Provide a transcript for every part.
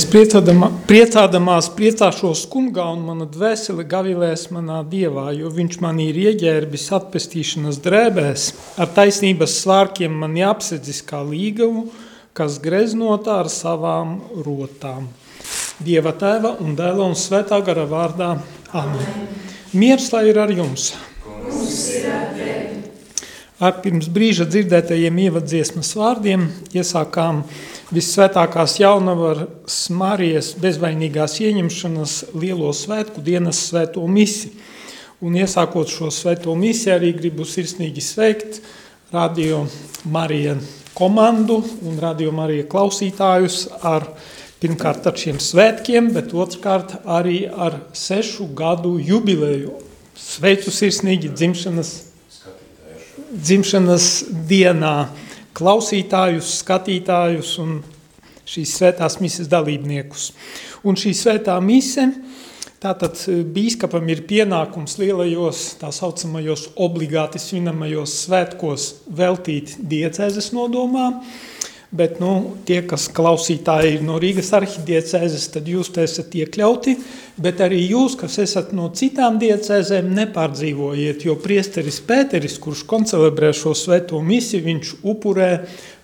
Es priecādamā, priecādamās priecāšos kungā un mana dvēsele gavilēs manā dievā, jo viņš man ir ieģērbis atpestīšanas drēbēs, ar taisnības svārkiem man jāapsedzis kā līgavu, kas greznotā ar savām rotām. Dieva tēva un dēla un svētā gara vārdā. Amen. Miers lai ir ar jums. Ar pirms brīža dzirdētajiem ievadziesmas vārdiem iesākām vissvētākās jaunavaras Marijas bezvainīgās ieņemšanas lielo svētku dienas svēto misi. Un iesākot šo svēto misi arī gribu sirsnīgi sveikt Radio Marija komandu un Radio Marija klausītājus ar pirmkārt ar šiem svētkiem, bet otrkārt arī ar sešu gadu jubileju. Sveicu sirsnīgi dzimšanas, dzimšanas dienā klausītājus, skatītājus un šīs svētās mises dalībniekus. Un šī svētā mise, tātad bīskapam ir pienākums lielajos, tā saucamajos obligāti svinamajos svētkos veltīt diecēzes nodomām, bet nu, tie, kas klausītāji ir no Rīgas arhidiecēzes, tad jūs te esat iekļauti, bet arī jūs, kas esat no citām diecēzēm, nepārdzīvojiet, jo priesteris Pēteris, kurš koncelebrē šo svēto misi, viņš upurē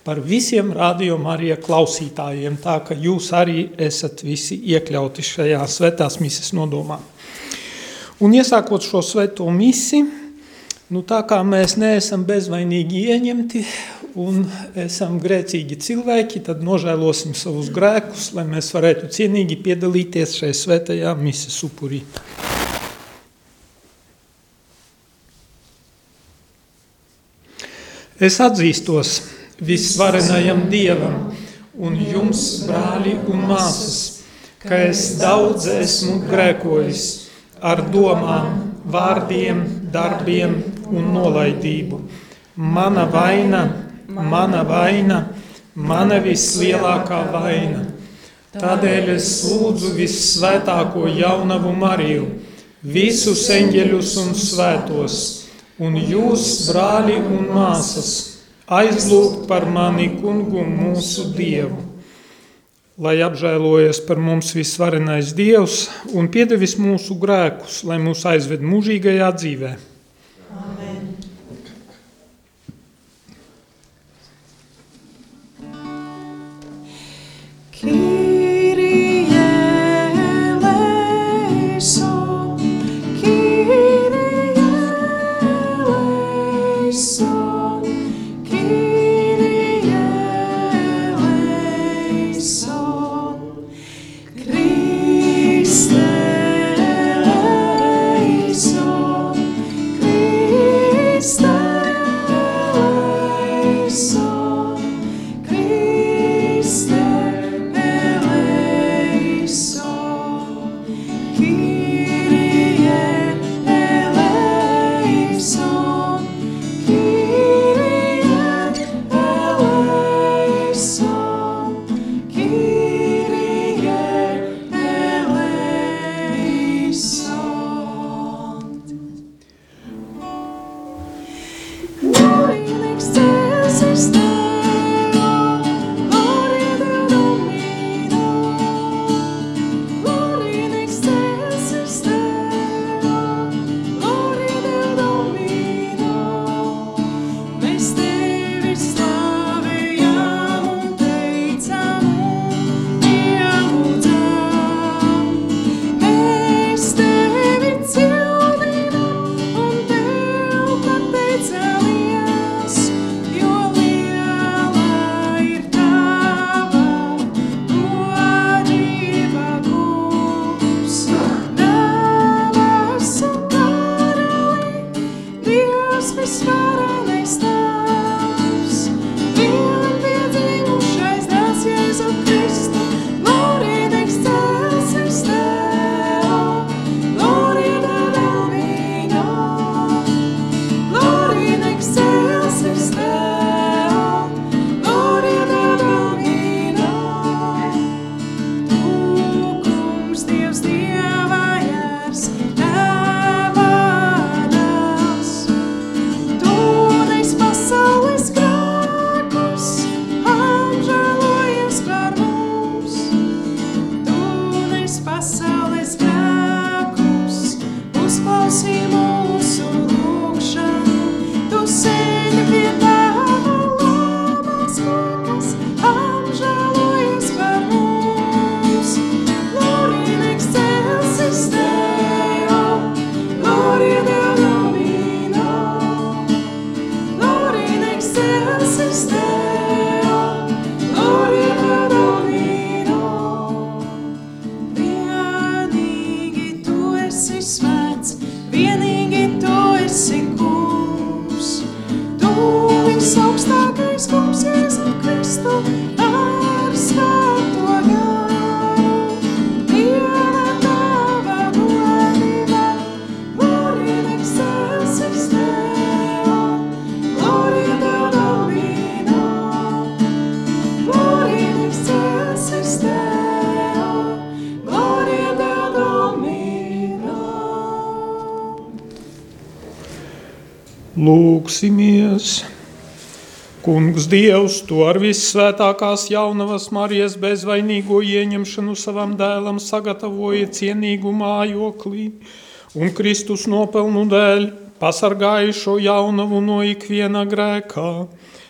par visiem rādījuma arī klausītājiem, tā ka jūs arī esat visi iekļauti šajā svētās mises nodomā. Un iesākot šo svēto misi, nu tā kā mēs neesam bezvainīgi ieņemti un esam grēcīgi cilvēki, tad nožēlosim savus grēkus, lai mēs varētu cienīgi piedalīties šai svētajā mises upurī. Es atzīstos visvarenajam Dievam un jums, brāļi un māsas, ka es daudz esmu grēkojis ar domām, vārdiem, darbiem un nolaidību. Mana vaina mana vaina, mana vislielākā vaina. Tādēļ es lūdzu vissvētāko jaunavu Mariju, visus eņģeļus un svētos, un jūs, brāļi un māsas, aizlūgt par mani kungu mūsu Dievu. Lai apžēlojas par mums visvarenais Dievs un piedevis mūsu grēkus, lai mūs aizved mūžīgajā dzīvēm. Kungs Dievs, tu ar vissvētākās jaunavas Marijas bezvainīgo ieņemšanu savam dēlam sagatavoja cienīgu mājoklī, un Kristus nopelnu dēļ pasargāja šo jaunavu no ikviena grēkā.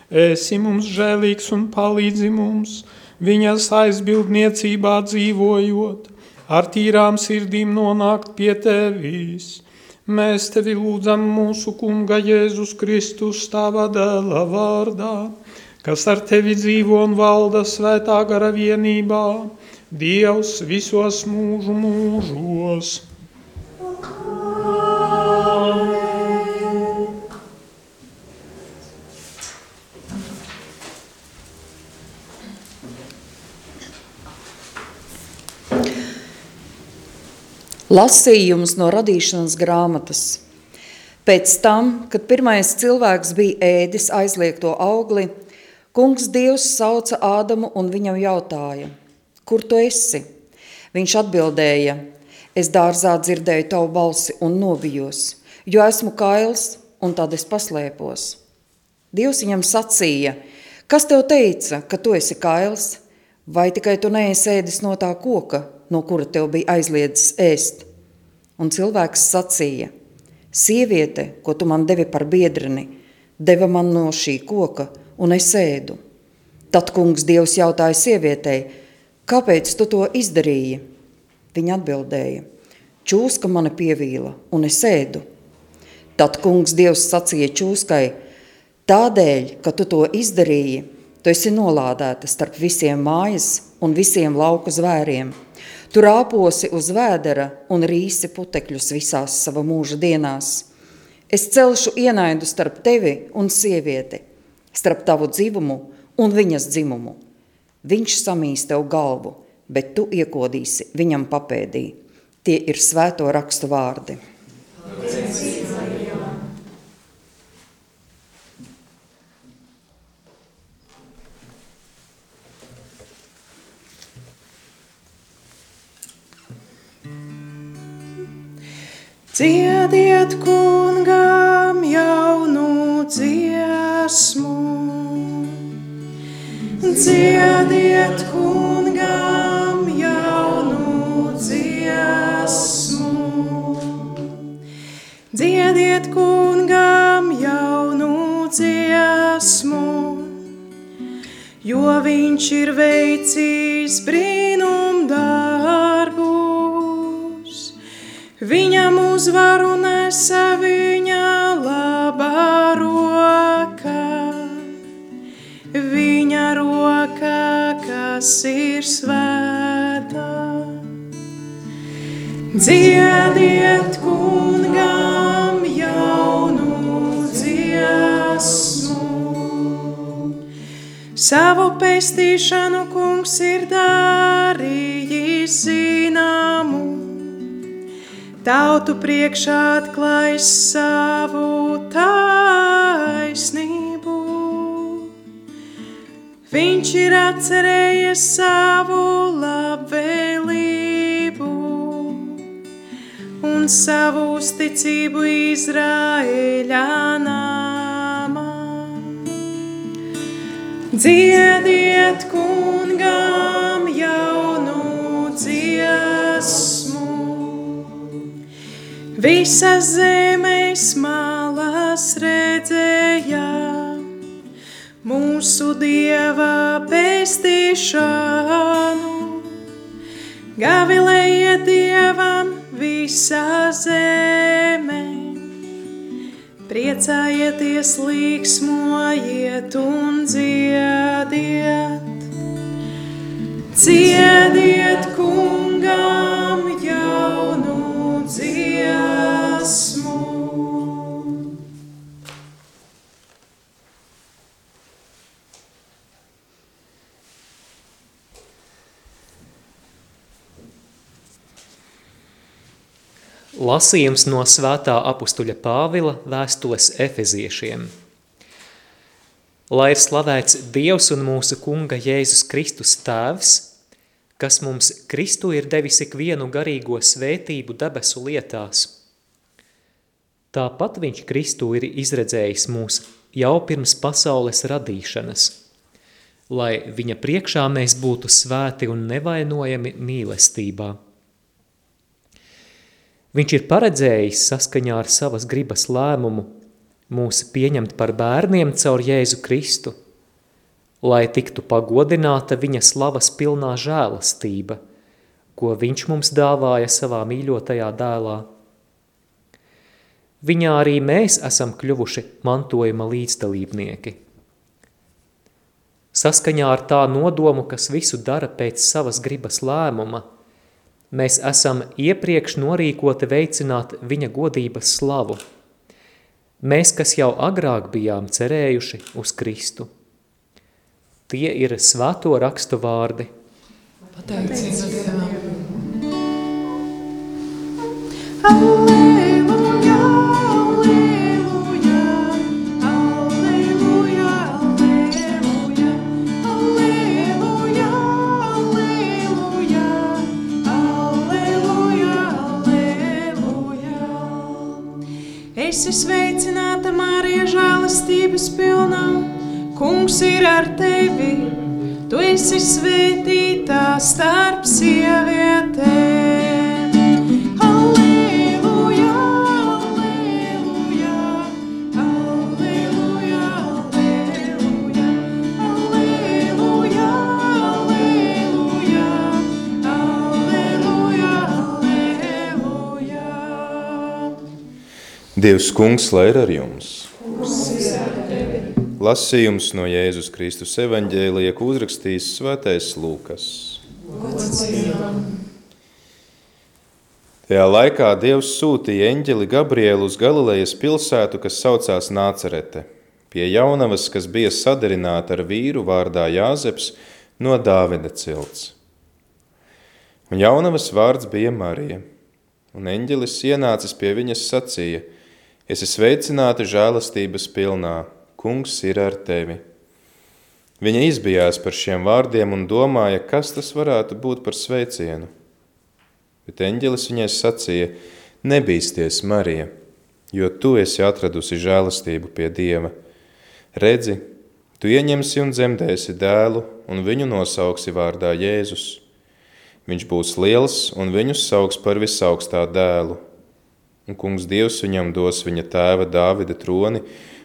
Esi mums žēlīgs un palīdzi mums, viņas aizbildniecībā dzīvojot, ar tīrām sirdīm nonākt pie tevis. Mēs tevi lūdzam mūsu kunga Jēzus Kristus tava dēla vārdā, kas ar tevi dzīvo un valda svētā gara vienībā, Dievs visos mūžu mūžos. Lasījums no radīšanas grāmatas. Pēc tam, kad pirmais cilvēks bija ēdis aizliegto augli, kungs Dievs sauca Ādamu un viņam jautāja, kur tu esi? Viņš atbildēja, es dārzā dzirdēju tavu balsi un novijos, jo esmu kails un tad es paslēpos. Dievs viņam sacīja, kas tev teica, ka tu esi kails, vai tikai tu neesi ēdis no tā koka, no kura tev bija aizliedzis ēst. Un cilvēks sacīja, sieviete, ko tu man devi par biedrini, deva man no šī koka, un es ēdu. Tad kungs Dievs jautāja sievietei, kāpēc tu to izdarīji? Viņa atbildēja, čūska mani pievīla, un es ēdu. Tad kungs Dievs sacīja čūskai, tādēļ, ka tu to izdarīji, tu esi nolādēta starp visiem mājas un visiem lauku zvēriem – Tu rāposi uz vēdera un rīsi putekļus visās sava mūža dienās. Es celšu ienaidu starp tevi un sievieti, starp tavu dzimumu un viņas dzimumu. Viņš samīs tev galvu, bet tu iekodīsi viņam papēdī. Tie ir svēto rakstu vārdi. Dziediet kungam jaunu dziesmu, dziediet kungam jaunu dziesmu, dziediet kungam jaunu dziesmu, jo viņš ir veicis brīnum darbus. Viņam uzvaru nesa viņa labā roka, viņa roka, kas ir svētā. Dziediet kungam jaunu dziesmu. Savu pestīšanu kungs ir darījis zināmu. Tautu priekšā atklājis savu taisnību. Viņš ir atcerējies savu labvēlību un savu uzticību Izraēļa namā. Dziediet kungam Visas zemes malas redzēja mūsu dieva pestīšanu. Gavilējiet dievam visā zemē, priecājieties, līksmojiet un dziediet. Dziediet kungam Lasījums no svētā apustuļa Pāvila vēstules efeziešiem. Lai ir slavēts Dievs un mūsu kunga Jēzus Kristus tēvs, kas mums Kristu ir devis ikvienu garīgo svētību debesu lietās. Tāpat viņš Kristu ir izredzējis mūs jau pirms pasaules radīšanas, lai viņa priekšā mēs būtu svēti un nevainojami mīlestībā. Viņš ir paredzējis saskaņā ar savas gribas lēmumu mūs pieņemt par bērniem caur Jēzu Kristu, lai tiktu pagodināta viņa slavas pilnā žēlastība, ko viņš mums dāvāja savā mīļotajā dēlā. Viņā arī mēs esam kļuvuši mantojuma līdzdalībnieki. Saskaņā ar tā nodomu, kas visu dara pēc savas gribas lēmuma – Mēs esam iepriekš norīkoti veicināt viņa godības slavu. Mēs, kas jau agrāk bijām cerējuši uz Kristu. Tie ir svēto rakstu vārdi. Pateicība Dievam. Alleluja! Esi sveicināta, Marija, žēlastības pilnā. Kungs ir ar tevi, tu esi svētītā starp sievietēm. Dievs kungs, lai ir ar jums! Lasījums no Jēzus Kristus evaņģēlija, ko uzrakstījis svētais Lūkas. Tajā laikā Dievs sūtīja eņģeli Gabrielu uz Galilejas pilsētu, kas saucās Nācerete, pie jaunavas, kas bija sadarināta ar vīru vārdā Jāzeps no Dāvida cilts. Un jaunavas vārds bija Marija, un eņģelis ienācis pie viņas sacīja – Esi sveicināta žēlastības pilnā, kungs ir ar tevi. Viņa izbijās par šiem vārdiem un domāja, kas tas varētu būt par sveicienu. Bet eņģelis viņai sacīja, nebīsties, Marija, jo tu esi atradusi žēlastību pie Dieva. Redzi, tu ieņemsi un dzemdēsi dēlu, un viņu nosauksi vārdā Jēzus. Viņš būs liels, un viņu sauks par visaugstā dēlu un kungs Dievs viņam dos viņa tēva Dāvida troni,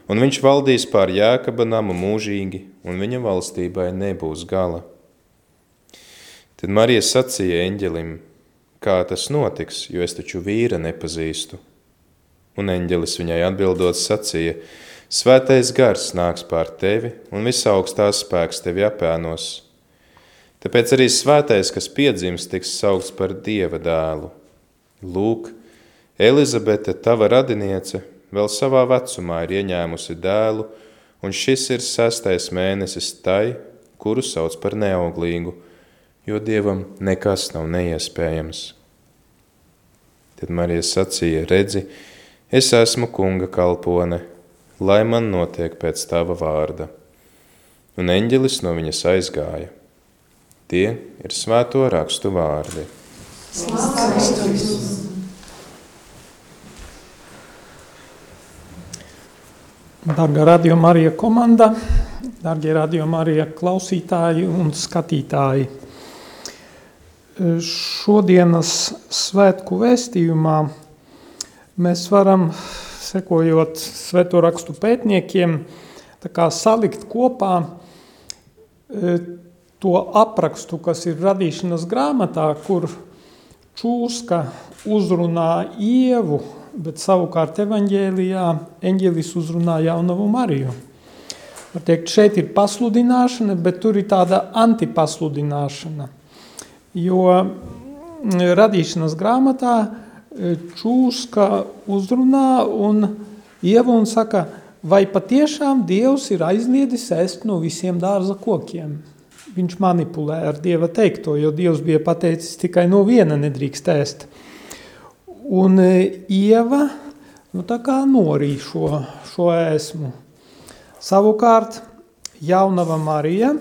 un viņš valdīs pār Jēkaba namu mūžīgi, un viņa valstībai nebūs gala. Tad Marija sacīja eņģelim, kā tas notiks, jo es taču vīra nepazīstu. Un eņģelis viņai atbildot sacīja, svētais gars nāks pār tevi, un visaugstās spēks tevi apēnos. Tāpēc arī svētais, kas piedzims, tiks saukts par Dieva dēlu. Lūk, Elizabete, tava radiniece, vēl savā vecumā ir ieņēmusi dēlu, un šis ir sestais mēnesis tai, kuru sauc par neauglīgu, jo Dievam nekas nav neiespējams. Tad Marija sacīja, redzi, es esmu kunga kalpone, lai man notiek pēc tava vārda. Un eņģelis no viņas aizgāja. Tie ir svēto rakstu vārdi. Slavēs! Dargā radio Marija komanda, dargie radio Marija klausītāji un skatītāji. Šodienas svētku vēstījumā mēs varam, sekojot svēto rakstu pētniekiem, salikt kopā e, to aprakstu, kas ir radīšanas grāmatā, kur Čūska uzrunā Ievu bet savukārt evaņģēlijā eņģelis uzrunā jaunavu Mariju. Var teikt, šeit ir pasludināšana, bet tur ir tāda antipasludināšana. Jo mm, radīšanas grāmatā e, čūska uzrunā un ieva un saka, vai patiešām Dievs ir aizliedis ēst no visiem dārza kokiem. Viņš manipulē ar Dieva teikto, jo Dievs bija pateicis tikai no viena nedrīkst ēst. Un Ieva nu, tā kā norī šo, šo ēsmu. Savukārt jaunava Marija,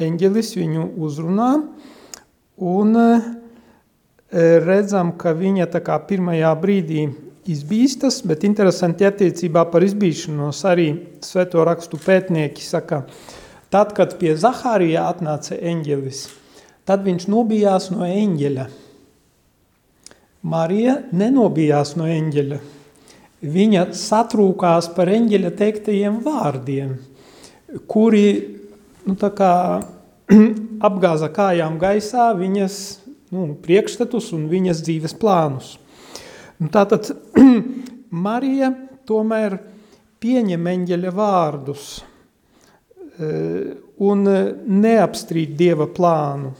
eņģelis viņu uzrunā, un redzam, ka viņa tā kā pirmajā brīdī izbīstas, bet interesanti attiecībā par izbīšanos arī svēto rakstu pētnieki saka, tad, kad pie Zahārijā atnāca eņģelis, tad viņš nobijās no eņģeļa. Marija nenobijās no eņģeļa. Viņa satrūkās par eņģeļa teiktajiem vārdiem, kuri nu, kā, apgāza kājām gaisā viņas nu, priekšstatus un viņas dzīves plānus. Un nu, tātad Marija tomēr pieņem eņģeļa vārdus e, un neapstrīd Dieva plānu.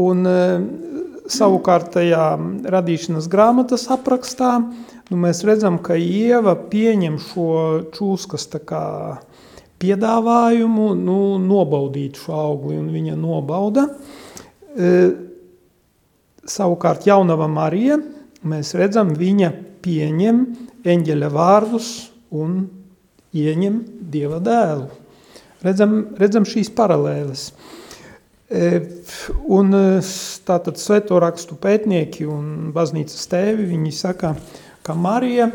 Un e, savukārtajā radīšanas grāmatas aprakstā nu, mēs redzam, ka Ieva pieņem šo čūskas piedāvājumu nu, nobaudīt šo augli, un viņa nobauda. E, savukārt jaunava Marija – mēs redzam, viņa pieņem eņģeļa vārdus un ieņem Dieva dēlu. Redzam, redzam šīs paralēles. E, un e, tātad sveto rakstu pētnieki un baznīcas tēvi, viņi saka, ka Marija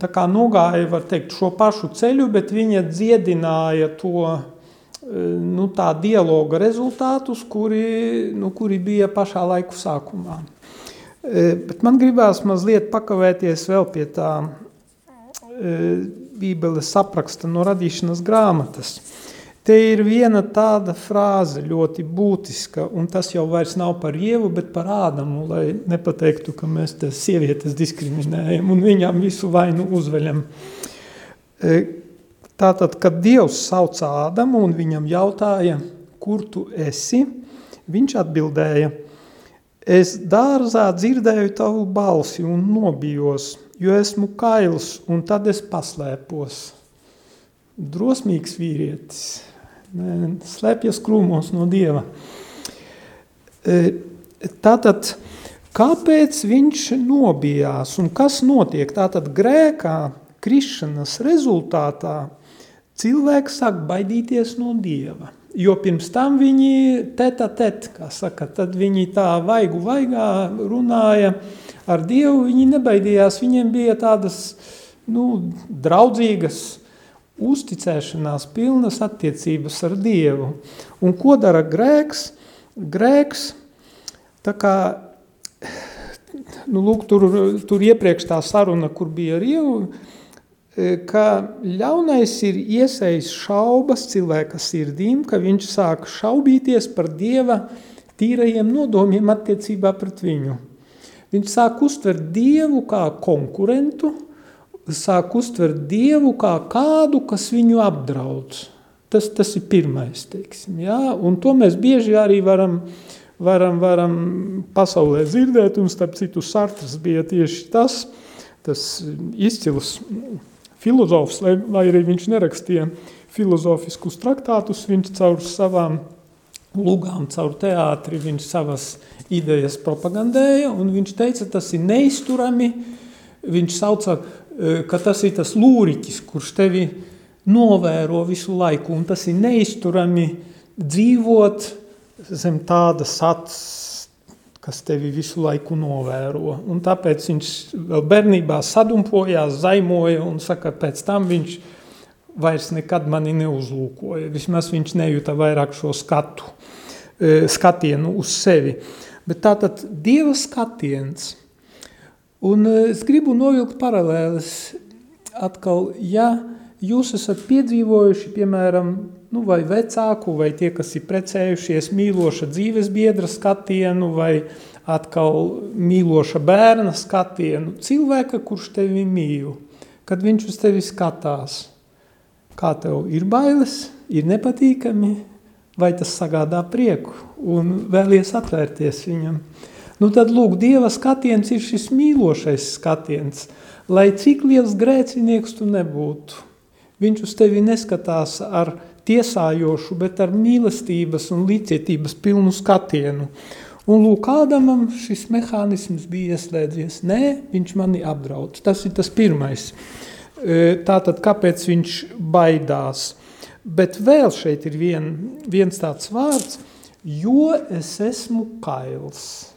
tā kā nogāja, var teikt, šo pašu ceļu, bet viņa dziedināja to, e, nu, tā dialoga rezultātus, kuri, nu, kuri bija pašā laiku sākumā. E, bet man gribās mazliet pakavēties vēl pie tā e, Bībeles apraksta no radīšanas grāmatas. Te ir viena tāda frāze ļoti būtiska, un tas jau vairs nav par Ievu, bet par Ādamu, lai nepateiktu, ka mēs te sievietes diskriminējam un viņām visu vainu uzveļam. E, tātad, kad Dievs sauca Ādamu un viņam jautāja, kur tu esi, viņš atbildēja – Es dārzā dzirdēju tavu balsi un nobijos, jo esmu kails, un tad es paslēpos. Drosmīgs vīrietis, slēpjas krūmos no Dieva. E, tātad, kāpēc viņš nobijās un kas notiek? Tātad grēkā, krišanas rezultātā cilvēks sāk baidīties no Dieva. Jo pirms tam viņi teta tet, kā saka, tad viņi tā vaigu vaigā runāja ar Dievu, viņi nebaidījās, viņiem bija tādas, nu, draudzīgas, uzticēšanās pilnas attiecības ar Dievu. Un ko dara grēks? Grēks, tā kā, nu, lūk, tur, tur iepriekš tā saruna, kur bija ar Dievu, E, ka ļaunais ir iesaistīts šaubas cilvēka sirdīm, ka viņš sāk šaubīties par dieva tīrajiem nodomiem attiecībā pret viņu. Viņš sāk uztvert dievu kā konkurentu, sāk uztvert dievu kā kādu, kas viņu apdraud. Tas, tas ir pirmais, teiksim, jā? un to mēs bieži arī varam, varam, varam pasaulē dzirdēt, un starp citu Sartras bija tieši tas, tas izcils filozofs, lai, lai arī viņš nerakstīja filozofiskus traktātus, viņš caur savām lugām, caur teātri, viņš savas idejas propagandēja, un viņš teica, tas ir neizturami, viņš sauca, ka tas ir tas lūriķis, kurš tevi novēro visu laiku, un tas ir neizturami dzīvot zem tādas acis, kas tevi visu laiku novēro. Un tāpēc viņš vēl bērnībā sadumpojās, zaimoja un saka, pēc tam viņš vairs nekad mani neuzlūkoja. Vismaz viņš nejuta vairāk šo skatu, e, skatienu uz sevi. Bet tātad Dieva skatiens, un e, es gribu novilkt paralēles atkal, ja jūs esat piedzīvojuši, piemēram, nu, vai vecāku, vai tie, kas ir precējušies, mīloša dzīves biedra skatienu, vai atkal mīloša bērna skatienu, cilvēka, kurš tevi mīl, kad viņš uz tevi skatās, kā tev ir bailes, ir nepatīkami, vai tas sagādā prieku un vēlies atvērties viņam. Nu tad, lūk, Dieva skatiens ir šis mīlošais skatiens, lai cik liels grēcinieks tu nebūtu. Viņš uz tevi neskatās ar tiesājošu, bet ar mīlestības un līdzietības pilnu skatienu. Un lūk, Ādamam šis mehānisms bija ieslēdzies. Nē, viņš mani apdraud. Tas ir tas pirmais. E, tātad, kāpēc viņš baidās? Bet vēl šeit ir vien, viens tāds vārds, jo es esmu kails.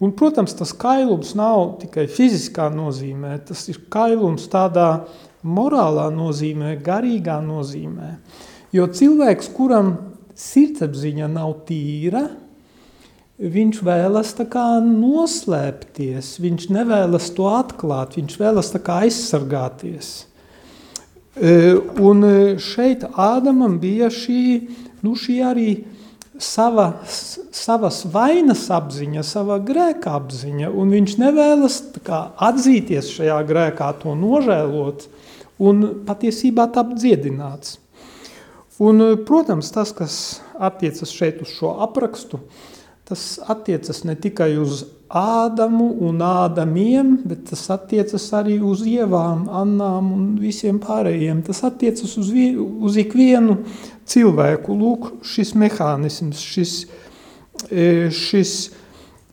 Un, protams, tas kailums nav tikai fiziskā nozīmē, tas ir kailums tādā morālā nozīmē, garīgā nozīmē. Jo cilvēks, kuram sirdsapziņa nav tīra, viņš vēlas noslēpties, viņš nevēlas to atklāt, viņš vēlas aizsargāties. E, un šeit Ādamam bija šī, nu, šī arī sava, savas vainas apziņa, sava grēka apziņa, un viņš nevēlas kā, atzīties šajā grēkā, to nožēlot un patiesībā tapt dziedināts. Un, protams, tas, kas attiecas šeit uz šo aprakstu, tas attiecas ne tikai uz Ādamu un Ādamiem, bet tas attiecas arī uz Ievām, Annām un visiem pārējiem. Tas attiecas uz, vie, uz ikvienu cilvēku. Lūk, šis mehānisms, šis, e, šis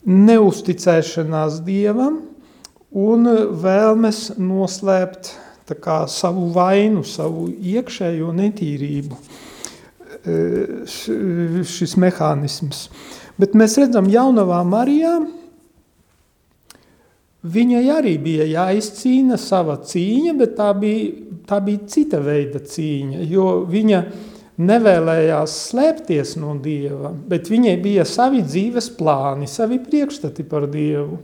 neusticēšanās Dievam un vēlmes noslēpt kā, savu vainu, savu iekšējo netīrību. E, šis mehānisms. Bet mēs redzam, jaunavā Marijā viņai arī bija jāizcīna sava cīņa, bet tā bija, tā bija cita veida cīņa, jo viņa nevēlējās slēpties no Dieva, bet viņai bija savi dzīves plāni, savi priekšstati par Dievu.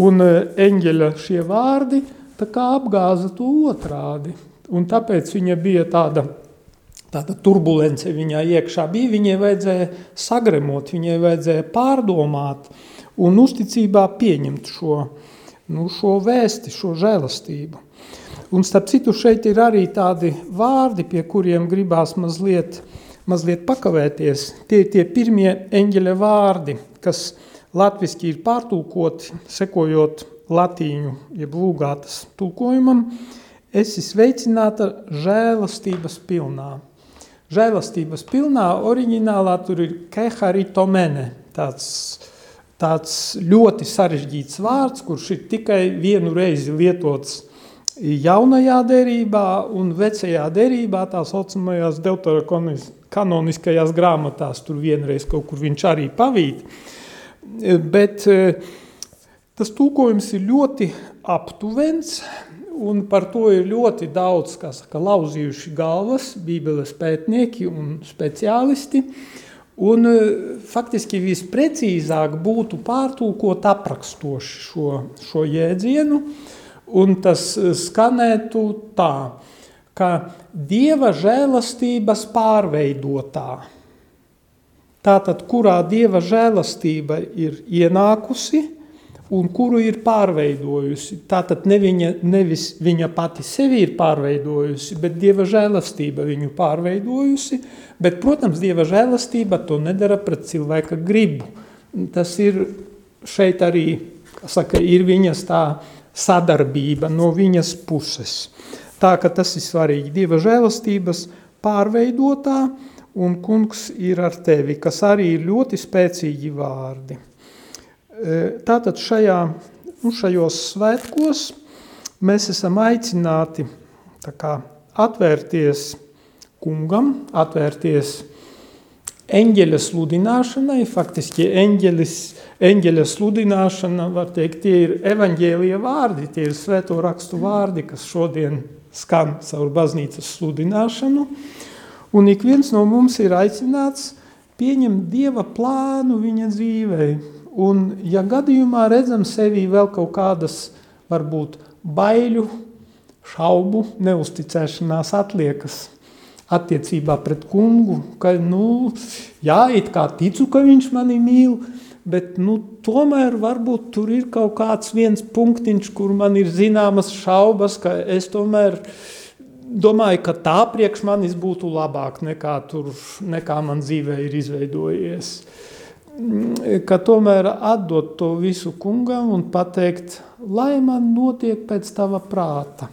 Un e, eņģeļa šie vārdi apgāza to otrādi. Un tāpēc viņa bija tāda tāda turbulence viņā iekšā bija, viņai vajadzēja sagremot, viņai vajadzēja pārdomāt un uzticībā pieņemt šo, nu, šo vēsti, šo žēlastību. Un starp citu šeit ir arī tādi vārdi, pie kuriem gribās mazliet, mazliet pakavēties. Tie ir tie pirmie eņģeļa vārdi, kas latviski ir pārtulkoti, sekojot latīņu, jeb lūgātas tulkojumam, esi sveicināta žēlastības pilnā. Žēlastības pilnā oriģinālā tur ir keharitomene, tāds, tāds ļoti sarežģīts vārds, kurš ir tikai vienu reizi lietots jaunajā derībā un vecajā derībā, tā saucamajās deuterokanoniskajās grāmatās, tur vienreiz kaut kur viņš arī pavīt. Bet eh, tas tūkojums ir ļoti aptuvens, un par to ir ļoti daudz, kā saka, lauzījuši galvas, bībeles pētnieki un speciālisti, un e, faktiski visprecīzāk būtu pārtulkot aprakstoši šo, šo jēdzienu, un tas e, skanētu tā, ka Dieva žēlastības pārveidotā, tātad kurā Dieva žēlastība ir ienākusi – un kuru ir pārveidojusi. Tātad ne viņa, nevis viņa pati sevi ir pārveidojusi, bet Dieva žēlastība viņu pārveidojusi, bet, protams, Dieva žēlastība to nedara pret cilvēka gribu. Tas ir šeit arī, saka, ir viņas tā sadarbība no viņas puses. Tā, ka tas ir svarīgi. Dieva žēlastības pārveidotā un kungs ir ar tevi, kas arī ir ļoti spēcīgi vārdi. Tātad šajā, nu, šajos svētkos mēs esam aicināti kā, atvērties kungam, atvērties eņģeļa sludināšanai. Faktiski eņģelis, eņģeļa sludināšana, var teikt, tie ir evaņģēlija vārdi, tie ir svēto rakstu vārdi, kas šodien skan caur baznīcas sludināšanu. Un ik viens no mums ir aicināts pieņemt Dieva plānu viņa dzīvei, Un, ja gadījumā redzam sevī vēl kaut kādas, varbūt, baiļu, šaubu, neusticēšanās atliekas attiecībā pret kungu, ka, nu, jā, it kā ticu, ka viņš mani mīl, bet, nu, tomēr varbūt tur ir kaut kāds viens punktiņš, kur man ir zināmas šaubas, ka es tomēr domāju, ka tā priekš manis būtu labāk nekā tur, nekā man dzīvē ir izveidojies. Uh, ka tomēr atdot to visu kungam un pateikt, lai man notiek pēc tava prāta.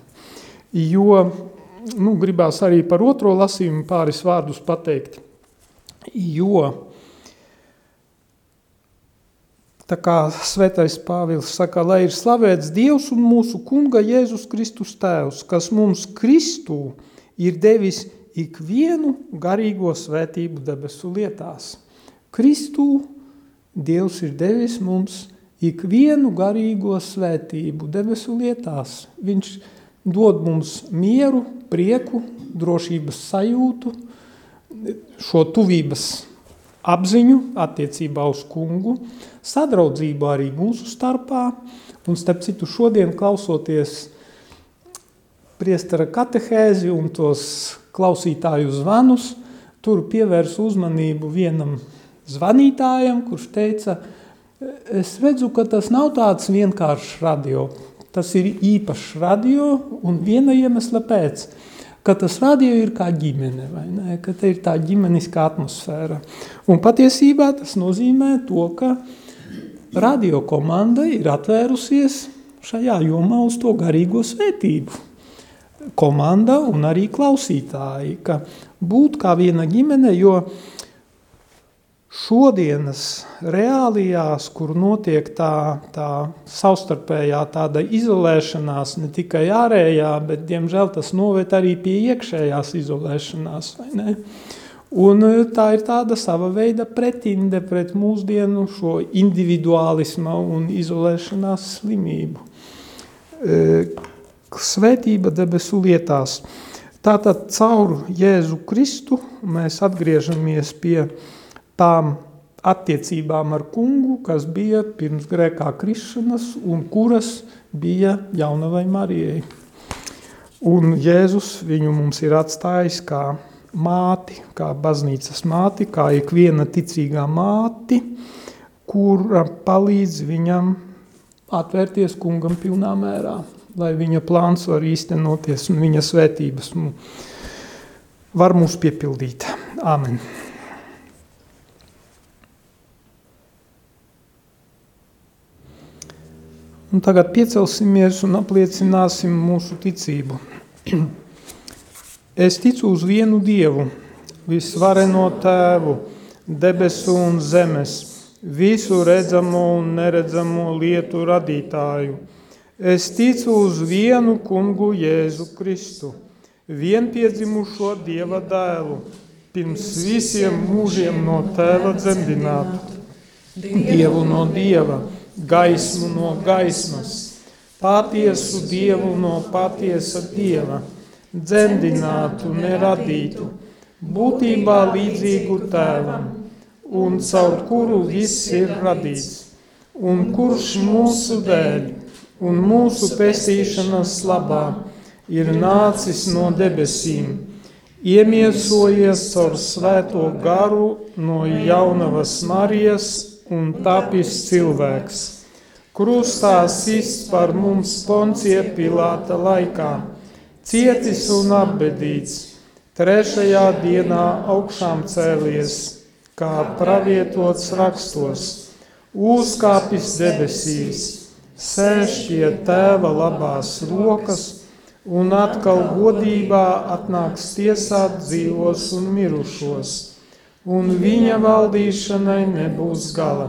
Jo, nu, gribās arī par otro lasījumu pāris vārdus pateikt, jo Tā kā svētais Pāvils saka, lai ir slavēts Dievs un mūsu kunga Jēzus Kristus tēvs, kas mums Kristū ir devis ikvienu garīgo svētību debesu lietās. Kristū Dievs ir devis mums ikvienu garīgo svētību debesu lietās. Viņš dod mums mieru, prieku, drošības sajūtu, šo tuvības apziņu attiecībā uz kungu, sadraudzību arī mūsu starpā, un starp citu šodien klausoties priestara katehēzi un tos klausītāju zvanus, tur pievērs uzmanību vienam zvanītājam, kurš teica, es redzu, ka tas nav tāds vienkāršs radio, tas ir īpašs radio un viena iemesla pēc – ka tas radio ir kā ģimene, vai ne? ka te ir tā ģimeniskā atmosfēra. Un patiesībā tas nozīmē to, ka radio komanda ir atvērusies šajā jomā uz to garīgo svētību. Komanda un arī klausītāji, ka būt kā viena ģimene, jo uh, šodienas reālijās, kur notiek tā, tā savstarpējā tāda izolēšanās, ne tikai ārējā, bet, diemžēl, tas noved arī pie iekšējās izolēšanās? Un e, tā ir tāda sava veida pretinde pret mūsdienu šo individuālisma un izolēšanās slimību. E, svētība debesu lietās. Tātad caur Jēzu Kristu mēs atgriežamies pie uh, tām attiecībām ar kungu, kas bija pirms grēkā krišanas un kuras bija jaunavai Marijai. Un Jēzus viņu mums ir atstājis kā māti, kā baznīcas māti, kā ikviena ticīgā māti, kura palīdz viņam atvērties kungam pilnā mērā, lai viņa plāns var īstenoties un viņa svētības var mūs piepildīt. Āmen. Un tagad piecelsimies un apliecināsim mūsu ticību. Es ticu uz vienu Dievu, visvareno Tēvu, debesu un zemes, visu redzamo un neredzamo lietu radītāju. Es ticu uz vienu kungu Jēzu Kristu, vienpiedzimušo Dieva dēlu, pirms visiem mūžiem no Tēva dzemdinātu, Dievu no Dieva gaismu no gaismas, patiesu dievu no patiesa dieva, dzemdinātu, neradītu, būtībā līdzīgu tēvam, un caur kuru viss ir radīts, un kurš mūsu dēļ un mūsu pestīšanas labā ir nācis no debesīm, iemiesojies caur svēto garu no jaunavas Marijas un tapis cilvēks. Krustā sists par mums Poncija Pilāta laikā, cietis un apbedīts, trešajā dienā augšām cēlies, kā pravietots rakstos, uzkāpis debesīs, sēž pie tēva labās rokas un atkal godībā atnāks tiesāt dzīvos un mirušos un viņa valdīšanai nebūs gala.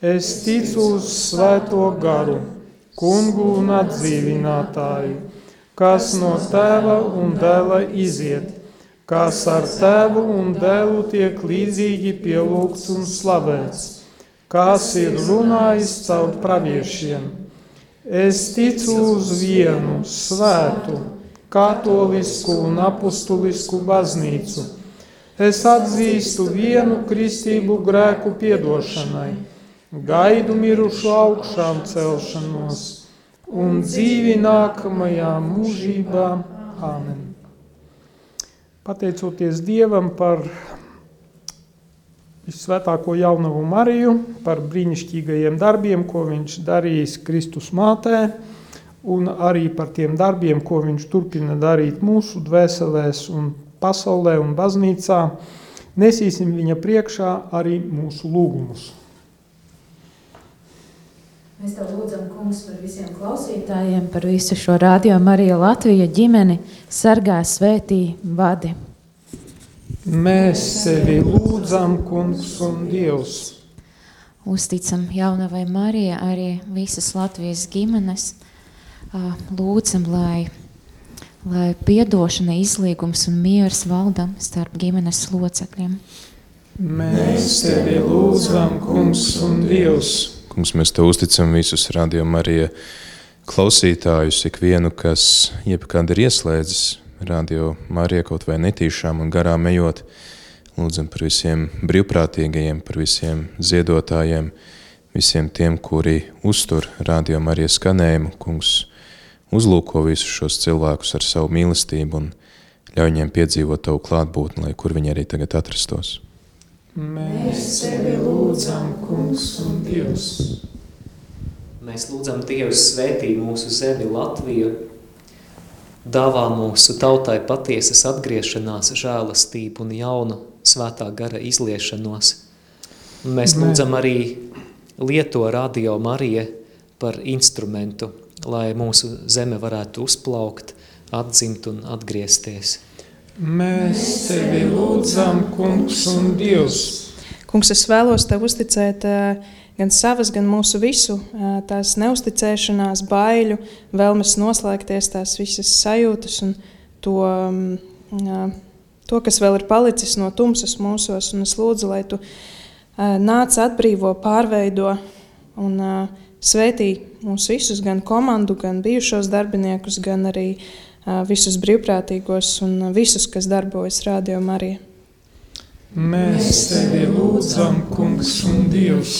Es ticu uz svēto garu, kungu un atdzīvinātāju, kas no tēva un dēla iziet, kas ar tēvu un dēlu tiek līdzīgi pielūgts un slavēts, kas ir runājis caur praviešiem. Es ticu uz vienu svētu, katolisku un apustulisku baznīcu Es atzīstu vienu kristību grēku piedošanai, gaidu mirušu augšām celšanos un dzīvi nākamajā mūžībā. Āmen. Pateicoties Dievam par visvētāko jaunavu Mariju, par brīnišķīgajiem darbiem, ko viņš darījis Kristus mātē, un arī par tiem darbiem, ko viņš turpina darīt mūsu dvēselēs un pasaulē un baznīcā, nesīsim viņa priekšā arī mūsu lūgumus. Mēs tev lūdzam, kungs, par visiem klausītājiem, par visu šo radio Marija Latvija ģimeni, sargā svētī vadi. Mēs sevi lūdzam, kungs un Dievs. uzticam jaunavai Marijai, arī visas Latvijas ģimenes. Lūdzam, lai, lai piedošana, izlīgums un miers valda starp ģimenes locekļiem. Mēs tevi lūdzam, kungs un Dievs. Kungs, mēs te uzticam visus radio Marija klausītājus, ikvienu, kas jebkad ir ieslēdzis radio Marija kaut vai netīšām un garām ejot. Lūdzam par visiem brīvprātīgajiem, par visiem ziedotājiem, visiem tiem, kuri uztur radio Marija skanējumu. Kungs uzlūko visus šos cilvēkus ar savu mīlestību un ļauj viņiem piedzīvot tavu klātbūtni, lai kur viņi arī tagad atrastos. Mēs tevi lūdzam, kungs un Dievs. Mēs lūdzam Dievu svētī mūsu zemi Latviju, dāvā mūsu tautai patiesas atgriešanās, žēlastību un jaunu svētā gara izliešanos. Un mēs lūdzam arī lieto radio Marija par instrumentu, lai mūsu zeme varētu uzplaukt, atzimt un atgriezties. Mēs tevi lūdzam, kungs un Dievs. Kungs, es vēlos tev uzticēt gan savas, gan mūsu visu, tās neusticēšanās, baiļu, vēlmes noslēgties, tās visas sajūtas un to, to, kas vēl ir palicis no tumsas mūsos. Un es lūdzu, lai tu nāc atbrīvo, pārveido un svētī mūs visus, gan komandu, gan bijušos darbiniekus, gan arī visus brīvprātīgos un visus, kas darbojas Radio Marija. Mēs tevi lūdzam, kungs un Dievs.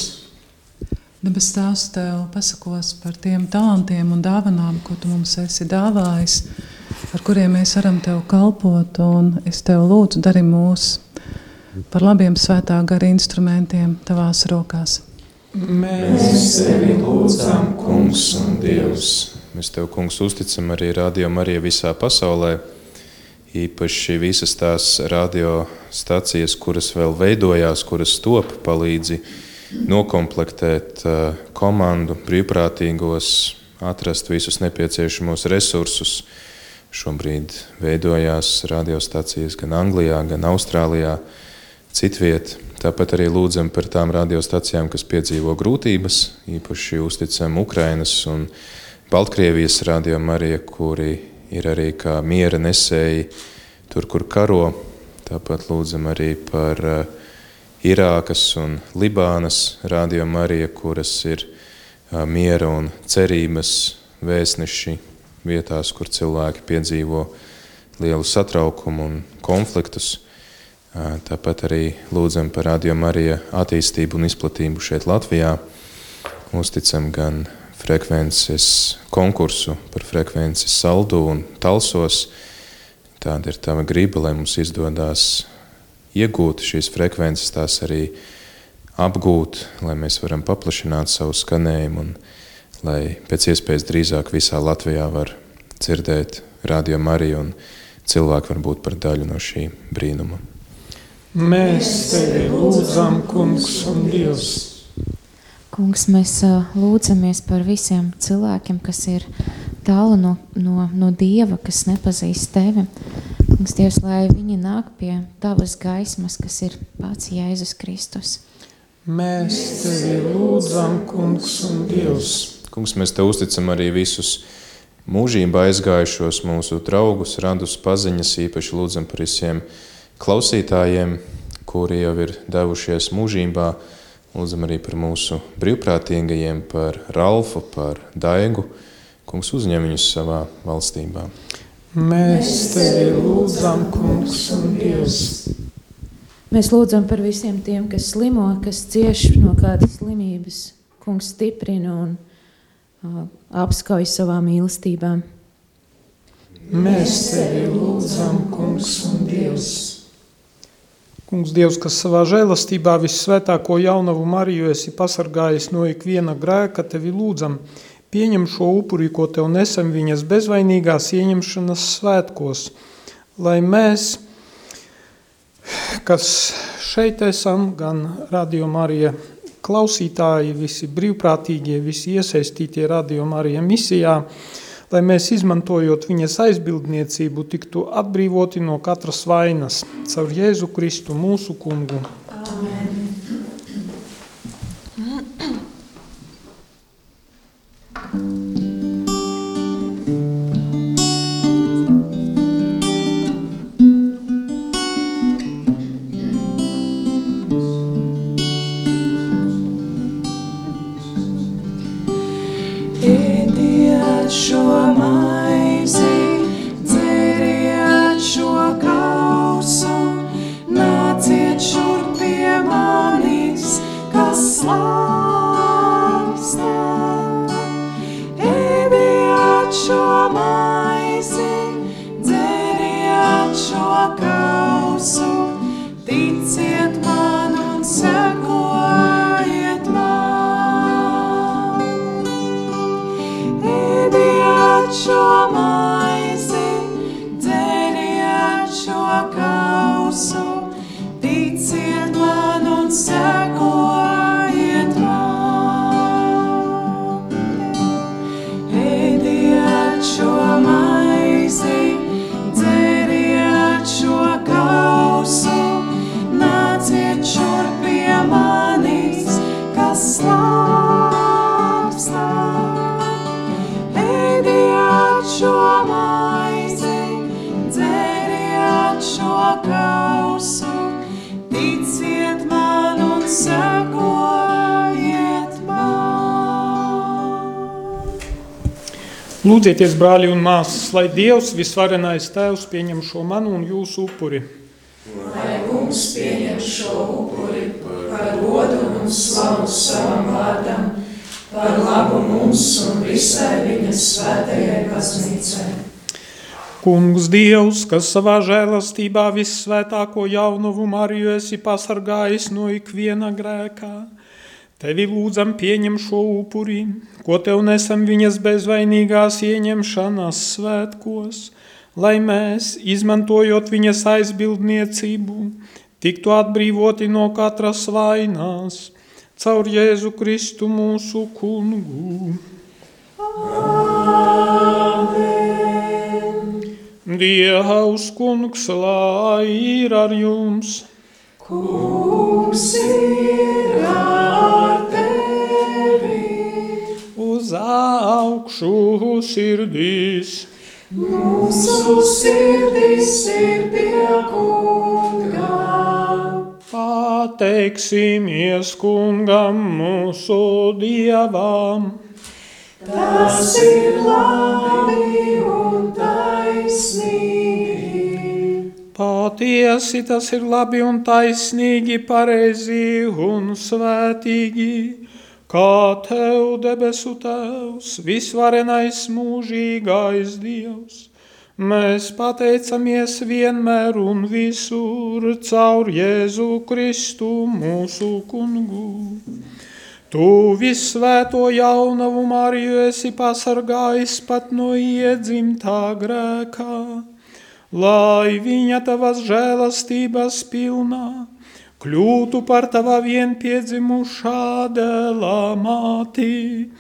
Debes Tēvs, Tev pasakos par tiem talantiem un dāvanām, ko Tu mums esi dāvājis, ar kuriem mēs varam Tev kalpot, un es Tev lūdzu, dari mūs par labiem svētā gara instrumentiem Tavās rokās. Mēs tevi lūdzam, kungs un Dievs. Mēs Tev, kungs, uzticam arī radio Marija visā pasaulē, īpaši visas tās radiostacijas, kuras vēl veidojās, kuras top palīdzi nokomplektēt komandu, brīvprātīgos, atrast visus nepieciešamos resursus. Šobrīd veidojās radiostacijas gan Anglijā, gan Austrālijā, citviet. Tāpat arī lūdzam par tām radiostacijām, kas piedzīvo grūtības, īpaši uzticam Ukrainas un Baltkrievijas radio Marija, kuri ir arī kā miera nesēji tur, kur karo. Tāpat lūdzam arī par uh, Irākas un Libānas radio Marija, kuras ir uh, miera un cerības vēstneši vietās, kur cilvēki piedzīvo lielu satraukumu un konfliktus. Tāpat arī lūdzam par radio Marija attīstību un izplatību šeit Latvijā. Uzticam gan frekvences konkursu par frekvences saldu un talsos. Tāda ir tava griba, lai mums izdodas iegūt šīs frekvences, tās arī apgūt, lai mēs varam paplašināt savu skanējumu un lai pēc iespējas drīzāk visā Latvijā var dzirdēt radio Mariju un cilvēki var būt par daļu no šī brīnuma. Mēs tevi lūdzam, kungs un Dievs. Kungs, mēs lūdzamies par visiem cilvēkiem, kas ir tālu no, no, no Dieva, kas nepazīst Tevi. Kungs, Dievs, lai viņi nāk pie Tavas gaismas, kas ir pats Jēzus Kristus. Mēs Tevi lūdzam, Kungs un Dievs. Kungs, mēs Tev uzticam arī visus mūžībā aizgājušos mūsu draugus, radus paziņas, īpaši lūdzam par visiem klausītājiem, kuri jau ir devušies mūžībā, Lūdzam arī par mūsu brīvprātīgajiem, par Ralfu, par Daigu. Kungs uzņem viņus savā valstībā. Mēs tevi lūdzam, kungs un Dievs. Mēs lūdzam par visiem tiem, kas slimo, kas cieš no kādas slimības. Kungs stiprina un uh, apskauj savā mīlestībā. Mēs tevi lūdzam, kungs un Dievs. Kungs, Dievs, kas savā žēlastībā vissvētāko jaunavu Mariju esi pasargājis no ikviena grēka, tevi lūdzam, pieņem šo upuri, ko tev nesam viņas bezvainīgās ieņemšanas svētkos, lai mēs, kas šeit esam, gan Radio Marija klausītāji, visi brīvprātīgie, visi iesaistītie Radio Marija misijā, lai mēs izmantojot viņas aizbildniecību tiktu atbrīvoti no katras vainas, caur Jēzu Kristu mūsu kungu. Amen. Mm-hmm. šo kausu, ticiet man un sekojiet Lūdzieties, brāļi un māsas, lai Dievs visvarenais Tēvs pieņem šo manu un jūsu upuri. Lai kungs pieņem šo upuri par godu un slavu savam vārdam, par labu mums un visai viņa svētajai baznīcai. Kungs Dievs, kas savā žēlastībā vissvētāko jaunumu Mariju esi pasargājis no ikviena grēkā, tevi lūdzam pieņem šo upuri, ko tev nesam viņas bezvainīgās ieņemšanas svētkos, lai mēs, izmantojot viņas aizbildniecību, tiktu atbrīvoti no katras vainās, caur Jēzu Kristu mūsu kungu. Dievs, kungs, lai ir ar jums! Kungs ir ar tevi, Uz augšu sirdīs! mūsu sirdis ir pie kunga. Pateiksimies kungam mūsu dievam! Tas ir labi un taisnīgi. Patiesi tas ir labi un taisnīgi, pareizi un svētīgi, kā tev debesu tēvs, visvarenais mūžīgais dievs. Mēs pateicamies vienmēr un visur caur Jēzu Kristu mūsu kungu. Tu visvēto jaunavu Mariju esi pasargājis pat no iedzimtā grēkā lai viņa tavas žēlastības pilnā kļūtu par tava vienpiedzimušā dēlā māti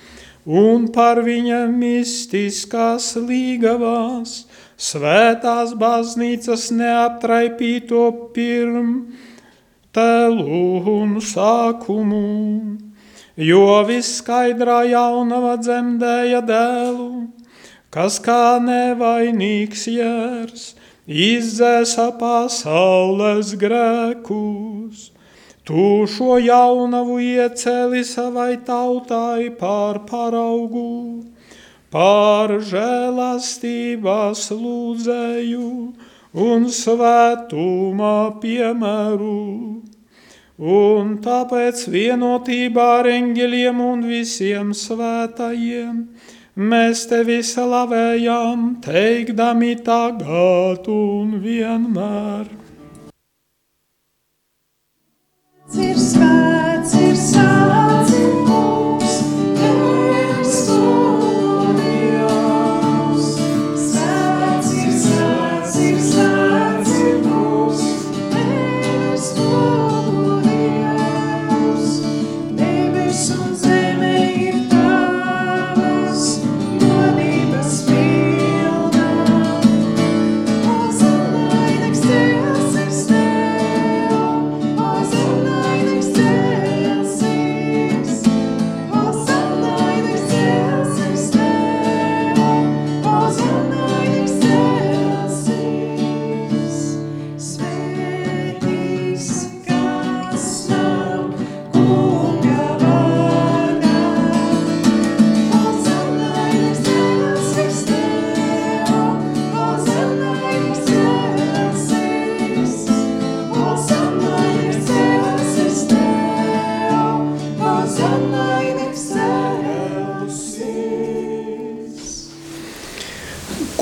un par viņa mistiskās līgavās svētās baznīcas neaptraipīto pirm tēlu un sākumu, jo viskaidrā jaunava dzemdēja dēlu, kas kā nevainīgs jērs, izdzēsa pasaules grēkus. Tu šo jaunavu iecēli savai tautai pār paraugu, pār žēlastības lūdzēju un svētumā piemēru. Un tāpēc vienotībā ar eņģeļiem un visiem svētajiem mēs tevi slavējam, teikdami tagad un vienmēr. Ir svēts, ir sācis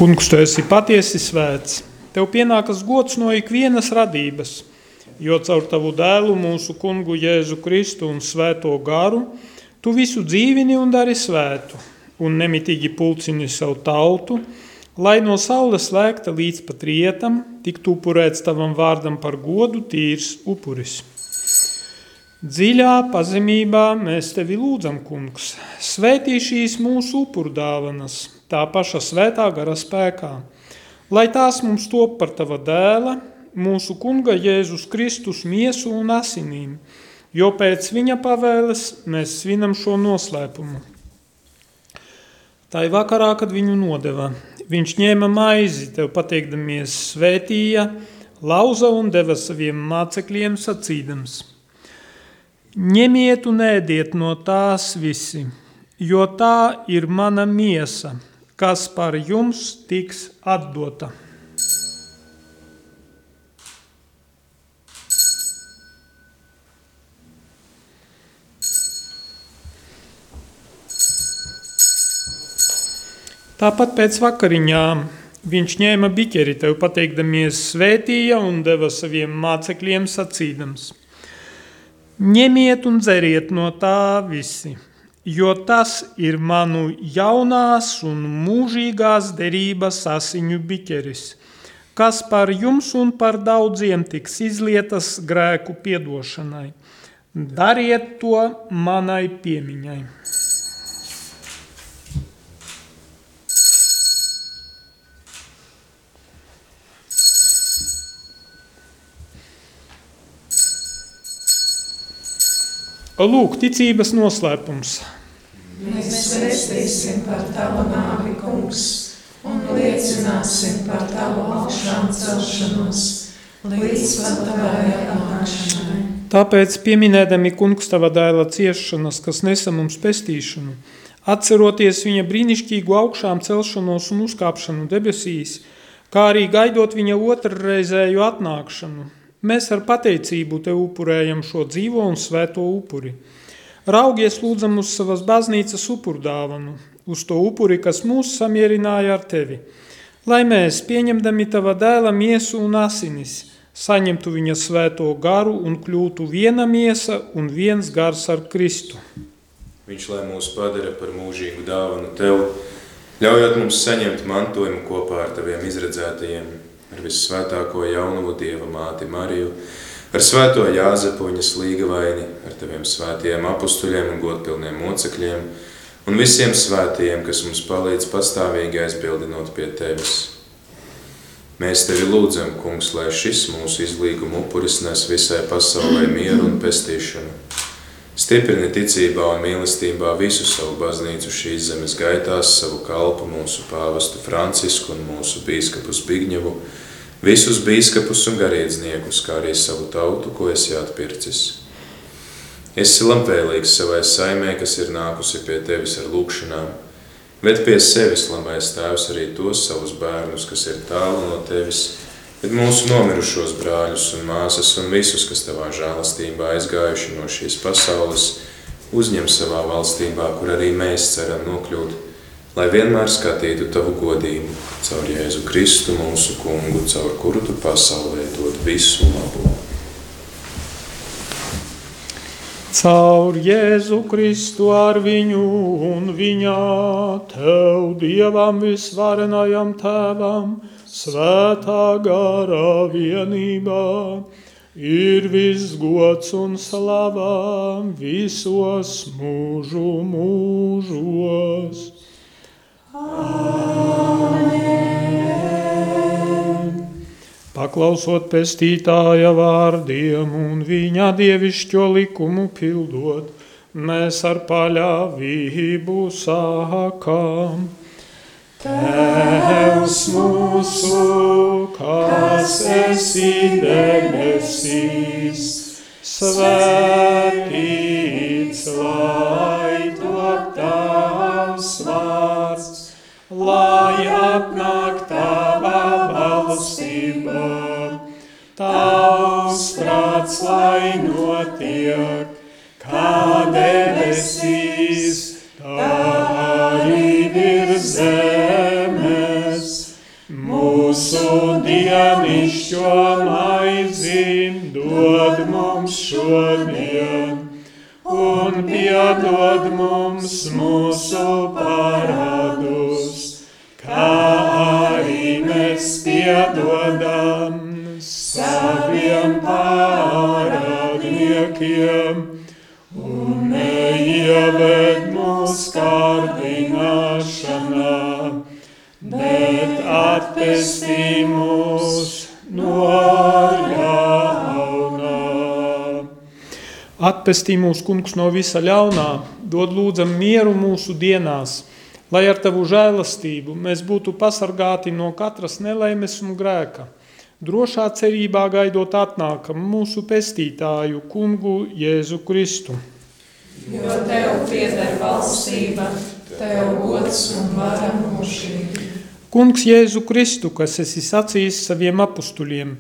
Kungs, tu esi patiesi svēts. Tev pienākas gods no ikvienas radības, jo caur tavu dēlu, mūsu kungu Jēzu Kristu un svēto garu, tu visu dzīvini un dari svētu, un nemitīgi pulcini savu tautu, lai no saules lēkta līdz pat rietam, tiktu upurēts tavam vārdam par godu tīrs upuris. Dziļā pazemībā mēs tevi lūdzam, kungs, svētī šīs mūsu upurdāvanas, tā paša svētā gara spēkā, lai tās mums top par tava dēla, mūsu kunga Jēzus Kristus miesu un asinīm, jo pēc viņa pavēles mēs svinam šo noslēpumu. Tā ir vakarā, kad viņu nodeva. Viņš ņēma maizi, tev pateikdamies, svētīja, lauza un deva saviem mācekļiem sacīdams. Ņemiet un ēdiet no tās visi, jo tā ir mana miesa – kas par jums tiks atdota. Tāpat pēc vakariņām viņš ņēma biķeri, tev pateikdamies, svētīja un deva saviem mācekļiem sacīdams: Ņemiet un dzeriet no tā visi! Jo tas ir manu jaunās un mūžīgās derības asiņu biķeris, kas par jums un par daudziem tiks izlietas grēku piedošanai. Dariet to manai piemiņai. Lūk, ticības noslēpums. Mēs vēstīsim par tavu nāvi, kungs, un liecināsim par tavu augšām celšanos līdz pat tavai atnākšanai. Tāpēc, pieminēdami kungs tava dēla ciešanas, kas nesa mums pestīšanu, atceroties viņa brīnišķīgu augšām celšanos un uzkāpšanu debesīs, kā arī gaidot viņa otrreizēju atnākšanu, Mēs ar pateicību te upurējam šo dzīvo un svēto upuri. Raugies lūdzam uz savas baznīcas upurdāvanu, uz to upuri, kas mūs samierināja ar tevi, lai mēs, pieņemdami tava dēla miesu un asinis, saņemtu viņa svēto garu un kļūtu viena miesa un viens gars ar Kristu. Viņš lai mūs padara par mūžīgu dāvanu tev, ļaujot mums saņemt mantojumu kopā ar taviem izredzētajiem, ar visvētāko jaunumu Dieva māti Mariju, ar svēto Jāzepu viņas līgavaini, ar taviem svētajiem apustuļiem un godpilniem mocekļiem, un visiem svētajiem, kas mums palīdz pastāvīgi aizbildinot pie tevis. Mēs tevi lūdzam, kungs, lai šis mūsu izlīguma upuris nes visai pasaulē mieru un pestīšanu. Stiprini ticībā un mīlestībā visu savu baznīcu šīs zemes gaitās, savu kalpu, mūsu pāvestu Francisku un mūsu bīskapu Zbigņevu, visus bīskapus un garīdzniekus, kā arī savu tautu, ko esi atpircis. Esi labvēlīgs savai saimē, kas ir nākusi pie tevis ar lūkšanām, bet pie sevis labais tēvs arī tos savus bērnus, kas ir tālu no tevis, bet mūsu nomirušos brāļus un māsas un visus, kas tavā žēlastībā aizgājuši no šīs pasaules, uzņem savā valstībā, kur arī mēs ceram nokļūt, lai vienmēr skatītu tavu godību caur Jēzu Kristu, mūsu kungu, caur kuru tu pasaulē dod visu labu. Caur Jēzu Kristu ar viņu un viņā tev, Dievam visvarenajam tēvam, svētā garā vienībā, ir viss gods un slava visos mūžu mūžos. Paklausot pestītāja vārdiem un viņa dievišķo likumu pildot, mēs ar paļāvību sākam. Tēvs mūsu, kas esi debesīs, svētīts lai top tavs vārds, lai atnāk tava valstība, tavs prāts, lai notiek, kā debesīs, tā arī virs zemes. Mūsu maizi dod mums šodien, un piedod mums mūsu parādus, kā arī mēs piedodam saviem pārādniekiem, un neieved mūsu kārdināšanā, bet atpestī mūs no ļaunā. Atpestī mūsu kungs no visa ļaunā, dod lūdzam mieru mūsu dienās, lai ar tavu žēlastību mēs būtu pasargāti no katras nelaimes un grēka, drošā cerībā gaidot atnākam mūsu pestītāju kungu Jēzu Kristu. Jo tev pieder valstība, tev gods un vara mūžīgi. Kungs Jēzu Kristu, kas esi sacījis saviem apustuļiem,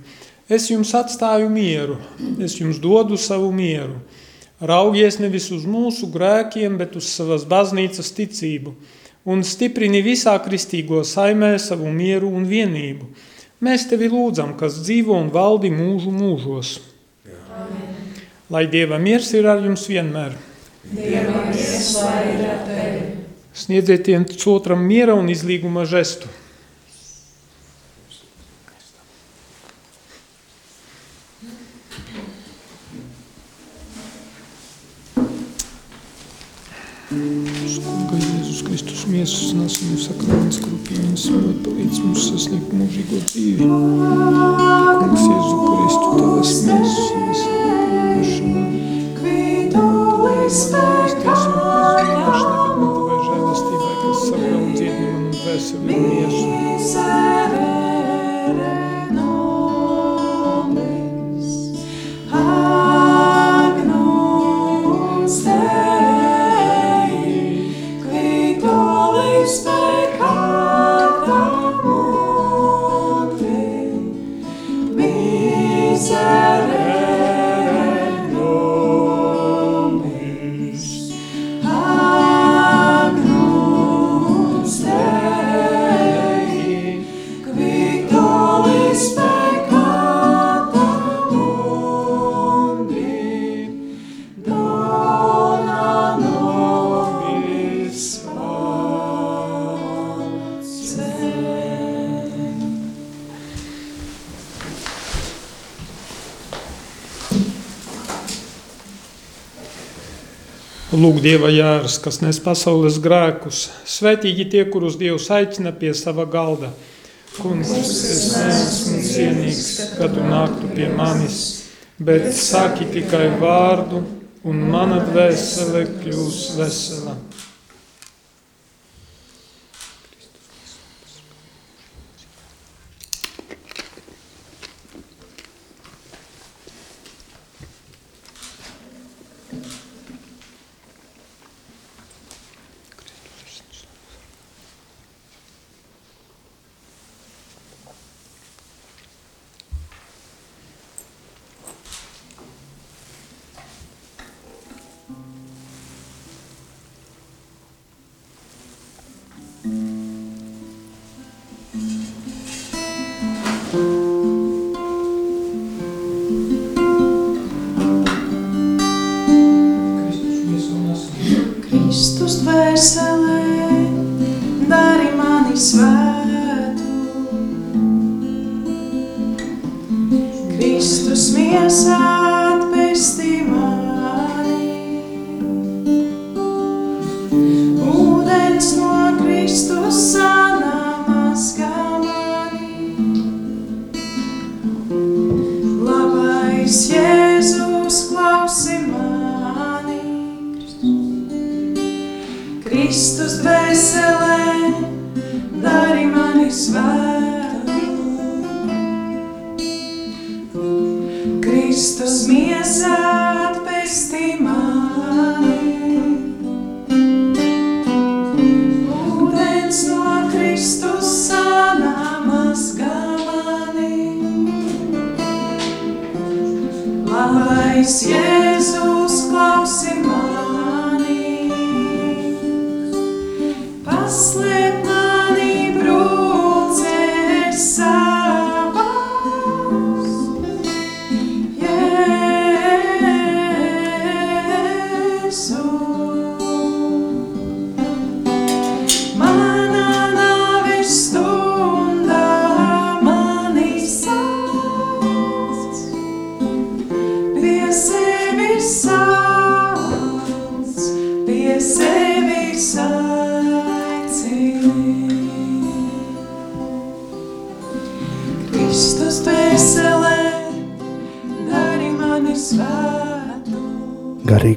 es jums atstāju mieru, es jums dodu savu mieru. Raugies nevis uz mūsu grēkiem, bet uz savas baznīcas ticību, un stiprini visā kristīgo saimē savu mieru un vienību. Mēs tevi lūdzam, kas dzīvo un valdi mūžu mūžos. Amen. Lai Dieva miers ir ar jums vienmēr. Dieva miers lai ir ar tevi. Sniedziet viens otram miera un izlīguma žestu. Kunga Jēzus Kristus miesas un asinu sakraments, kuru pieņems smot, palīdz mums sasniegt mūžīgo dzīvi. Kungs Jēzu Kristu, tavas miesas un asinu Lūk, Dieva jēras, kas nes pasaules grēkus. Svētīgi tie, kurus Dievs aicina pie sava galda. Kungs, es neesmu cienīgs, kad tu nāktu pie manis, bet saki tikai vārdu, un mana dvēsele kļūs vesela.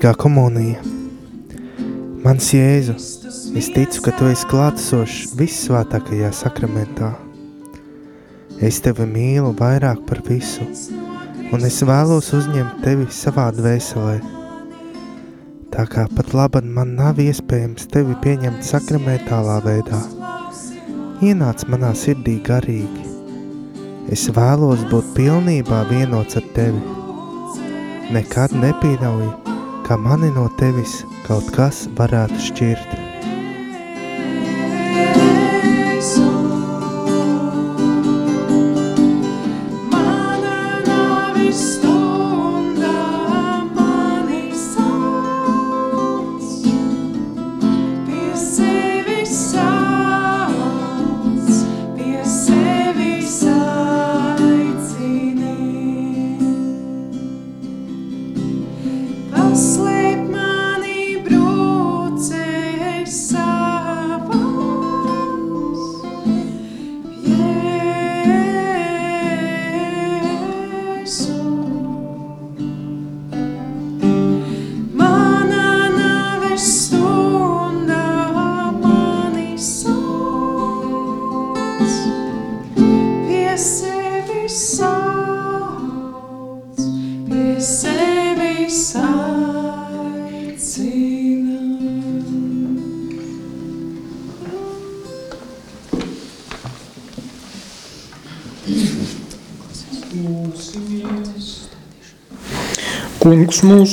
Garīgā komunija. Mans Jēzu, es ticu, ka Tu esi klātesošs vissvētākajā sakramentā. Es Tevi mīlu vairāk par visu, un es vēlos uzņemt Tevi savā dvēselē. Tā kā pat labad man nav iespējams Tevi pieņemt sakramentālā veidā, ienāc manā sirdī garīgi. Es vēlos būt pilnībā vienots ar Tevi. Nekad nepīrauju, ka mani no Tevis kaut kas varētu šķirt.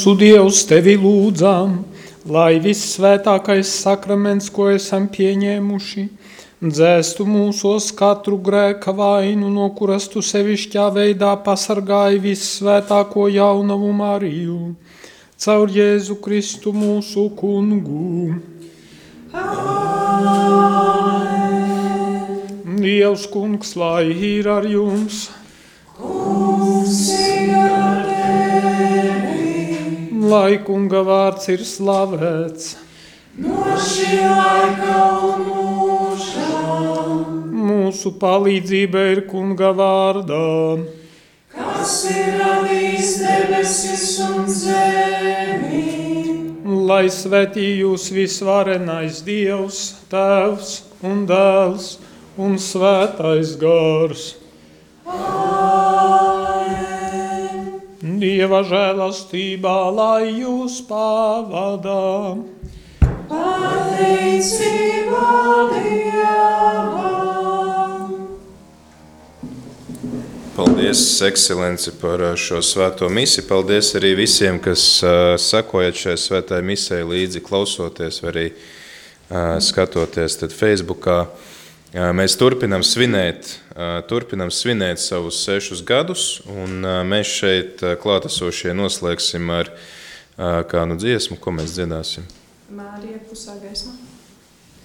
Mūsu Dievs, tevi lūdzām, lai vissvētākais sakraments, ko esam pieņēmuši, dzēstu mūsos katru grēka vainu, no kuras tu sevišķā veidā pasargāji vissvētāko jaunavu Mariju, caur Jēzu Kristu mūsu kungu. Dievs kungs, lai ir ar jums! Lai kunga vārds ir slavēts. Mūsu palīdzība ir kunga vārdā. Kas ir radījis debesis un zemi? Lai svētī jūs visvarenais Dievs, Tēvs un Dēls un Svētais Gars. Dieva žēlastībā, lai jūs pavadā. Pateicība Dievam! Paldies, ekscelenci, par uh, šo svēto misiju. Paldies arī visiem, kas uh, sekojat šai svētai misijai līdzi, klausoties vai arī uh, skatoties tad Facebookā. Mēs turpinām svinēt, turpinām svinēt savus sešus gadus, un mēs šeit klātesošie noslēgsim ar kādu dziesmu, ko mēs dziedāsim. Mārija klusā gaisma.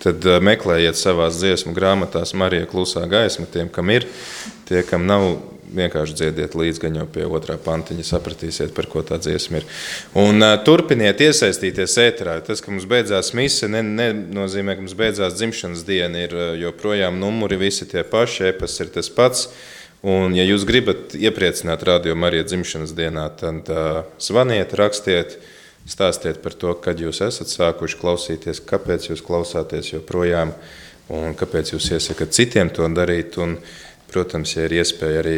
Tad meklējiet savā dziesmu grāmatās Marija klusā gaisma tiem, kam ir, tie, kam nav, vienkārši dziediet līdzi, gan jau pie otrā pantiņa sapratīsiet, par ko tā dziesma ir. Un uh, turpiniet iesaistīties ēterā. Tas, ka mums beidzās mise, ne, nenozīmē, ka mums beidzās dzimšanas diena. Ir uh, joprojām numuri visi tie paši, e-pasts ir tas pats. Un, ja jūs gribat iepriecināt radio Mariju dzimšanas dienā, tad uh, zvaniet, rakstiet, stāstiet par to, kad jūs esat sākuši klausīties, kāpēc jūs klausāties joprojām un kāpēc jūs iesakat citiem to darīt. Un, protams, ja ir iespēja arī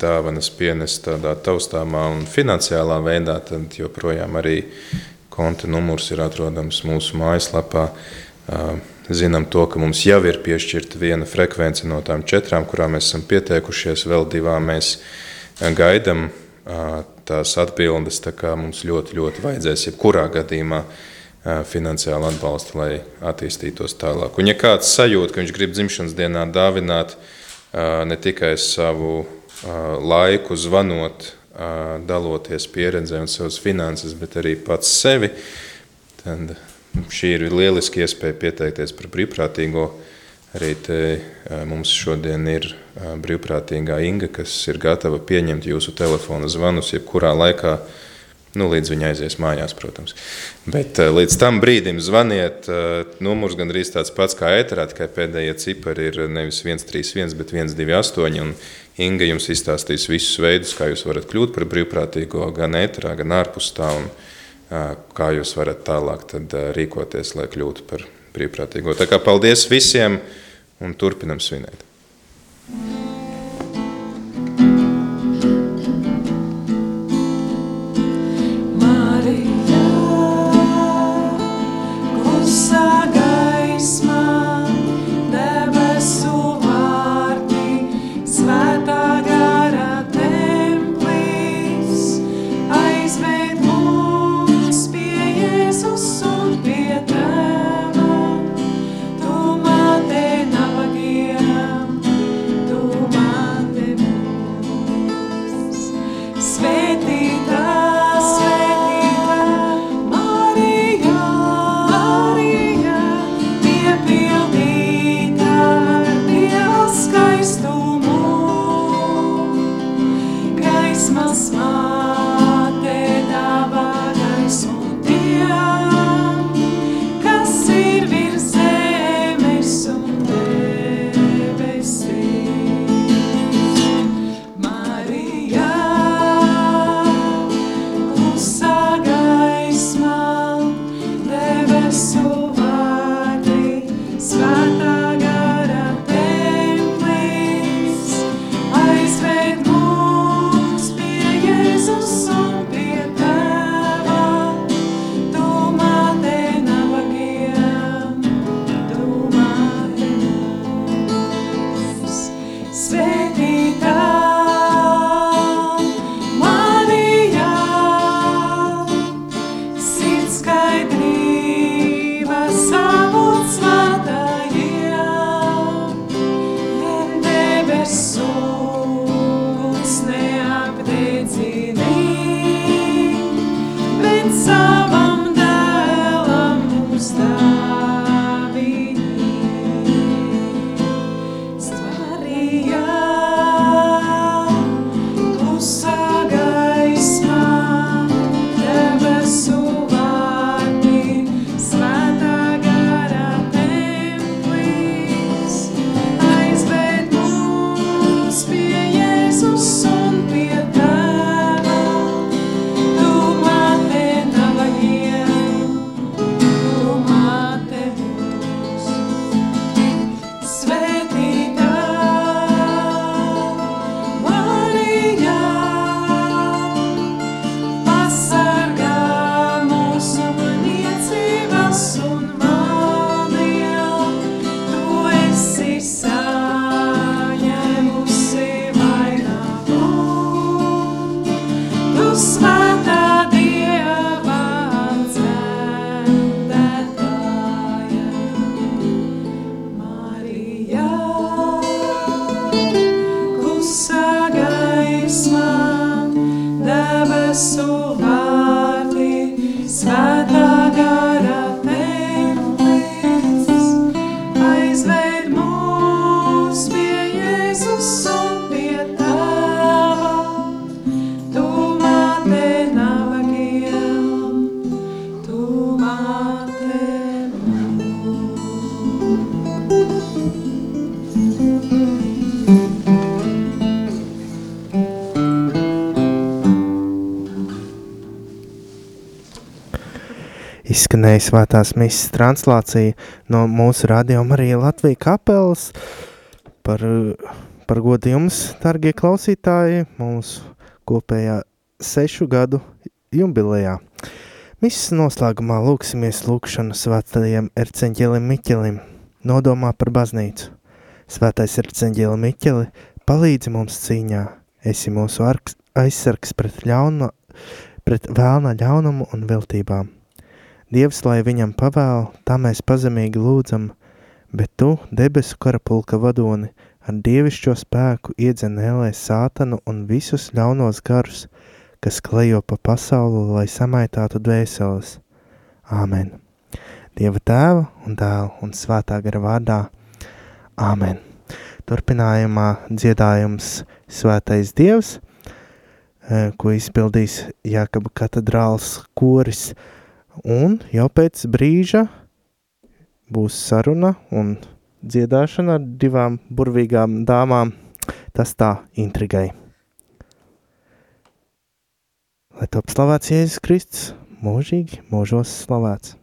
dāvanas pienest tādā taustāmā un finansiālā veidā, tad joprojām arī konta numurs ir atrodams mūsu mājaslapā. Zinām to, ka mums jau ir piešķirta viena frekvence no tām četrām, kurām mēs esam pieteikušies, vēl divām mēs gaidām tās atbildes. Tā kā mums ļoti, ļoti vajadzēs jebkurā gadījumā ā, finansiālu atbalstu, lai attīstītos tālāk. Un ja kāds sajūt, ka viņš grib dzimšanas dienā dāvināt ne tikai savu laiku, zvanot, daloties pieredzē un savas finanses, bet arī pats sevi, tad šī ir lieliski iespēja pieteikties par brīvprātīgo. Arī te mums šodien ir brīvprātīgā Inga, kas ir gatava pieņemt jūsu telefona zvanus, jebkurā laikā Nu, līdz viņa aizies mājās, protams. Bet uh, līdz tam brīdim zvaniet, uh, numurs gandrīz tāds pats kā ēterā, tikai pēdējie cipari ir nevis 131, bet 128, un Inga jums izstāstīs visus veidus, kā jūs varat kļūt par brīvprātīgo gan ēterā, gan ārpus tā, un uh, kā jūs varat tālāk rīkoties, lai kļūtu par brīvprātīgo. Tā kā paldies visiem, un turpinam svinēt. Thank izskanēja svētās misijas translācija no mūsu rādījuma arī Latvija kapelas par, par godu jums, dargie klausītāji, mūsu kopējā sešu gadu jubilejā. Misijas noslēgumā lūksimies lūkšanu svētajiem erceņģelim Miķelim, nodomā par baznīcu. Svētais erceņģeli Miķeli, palīdzi mums cīņā, esi mūsu arks, aizsargs pret, ļauna, pret vēlna ļaunumu un viltībām Dievs, lai viņam pavēl, tā mēs pazemīgi lūdzam, bet tu, debesu karapulka vadoni, ar dievišķo spēku iedzen ēlē sātanu un visus ļaunos garus, kas klejo pa pasauli, lai samaitātu dvēseles. Āmen. Dieva tēva un dēla un svētā gara vārdā. Āmen. Turpinājumā dziedājums Svētais Dievs. ko izpildīs Jākaba katedrāls koris. Un jau pēc brīža būs saruna un dziedāšana ar divām burvīgām dāmām. Tas tā intrigai. Lai top slavēts Jēzus Kristus, mūžīgi mūžos slavēts.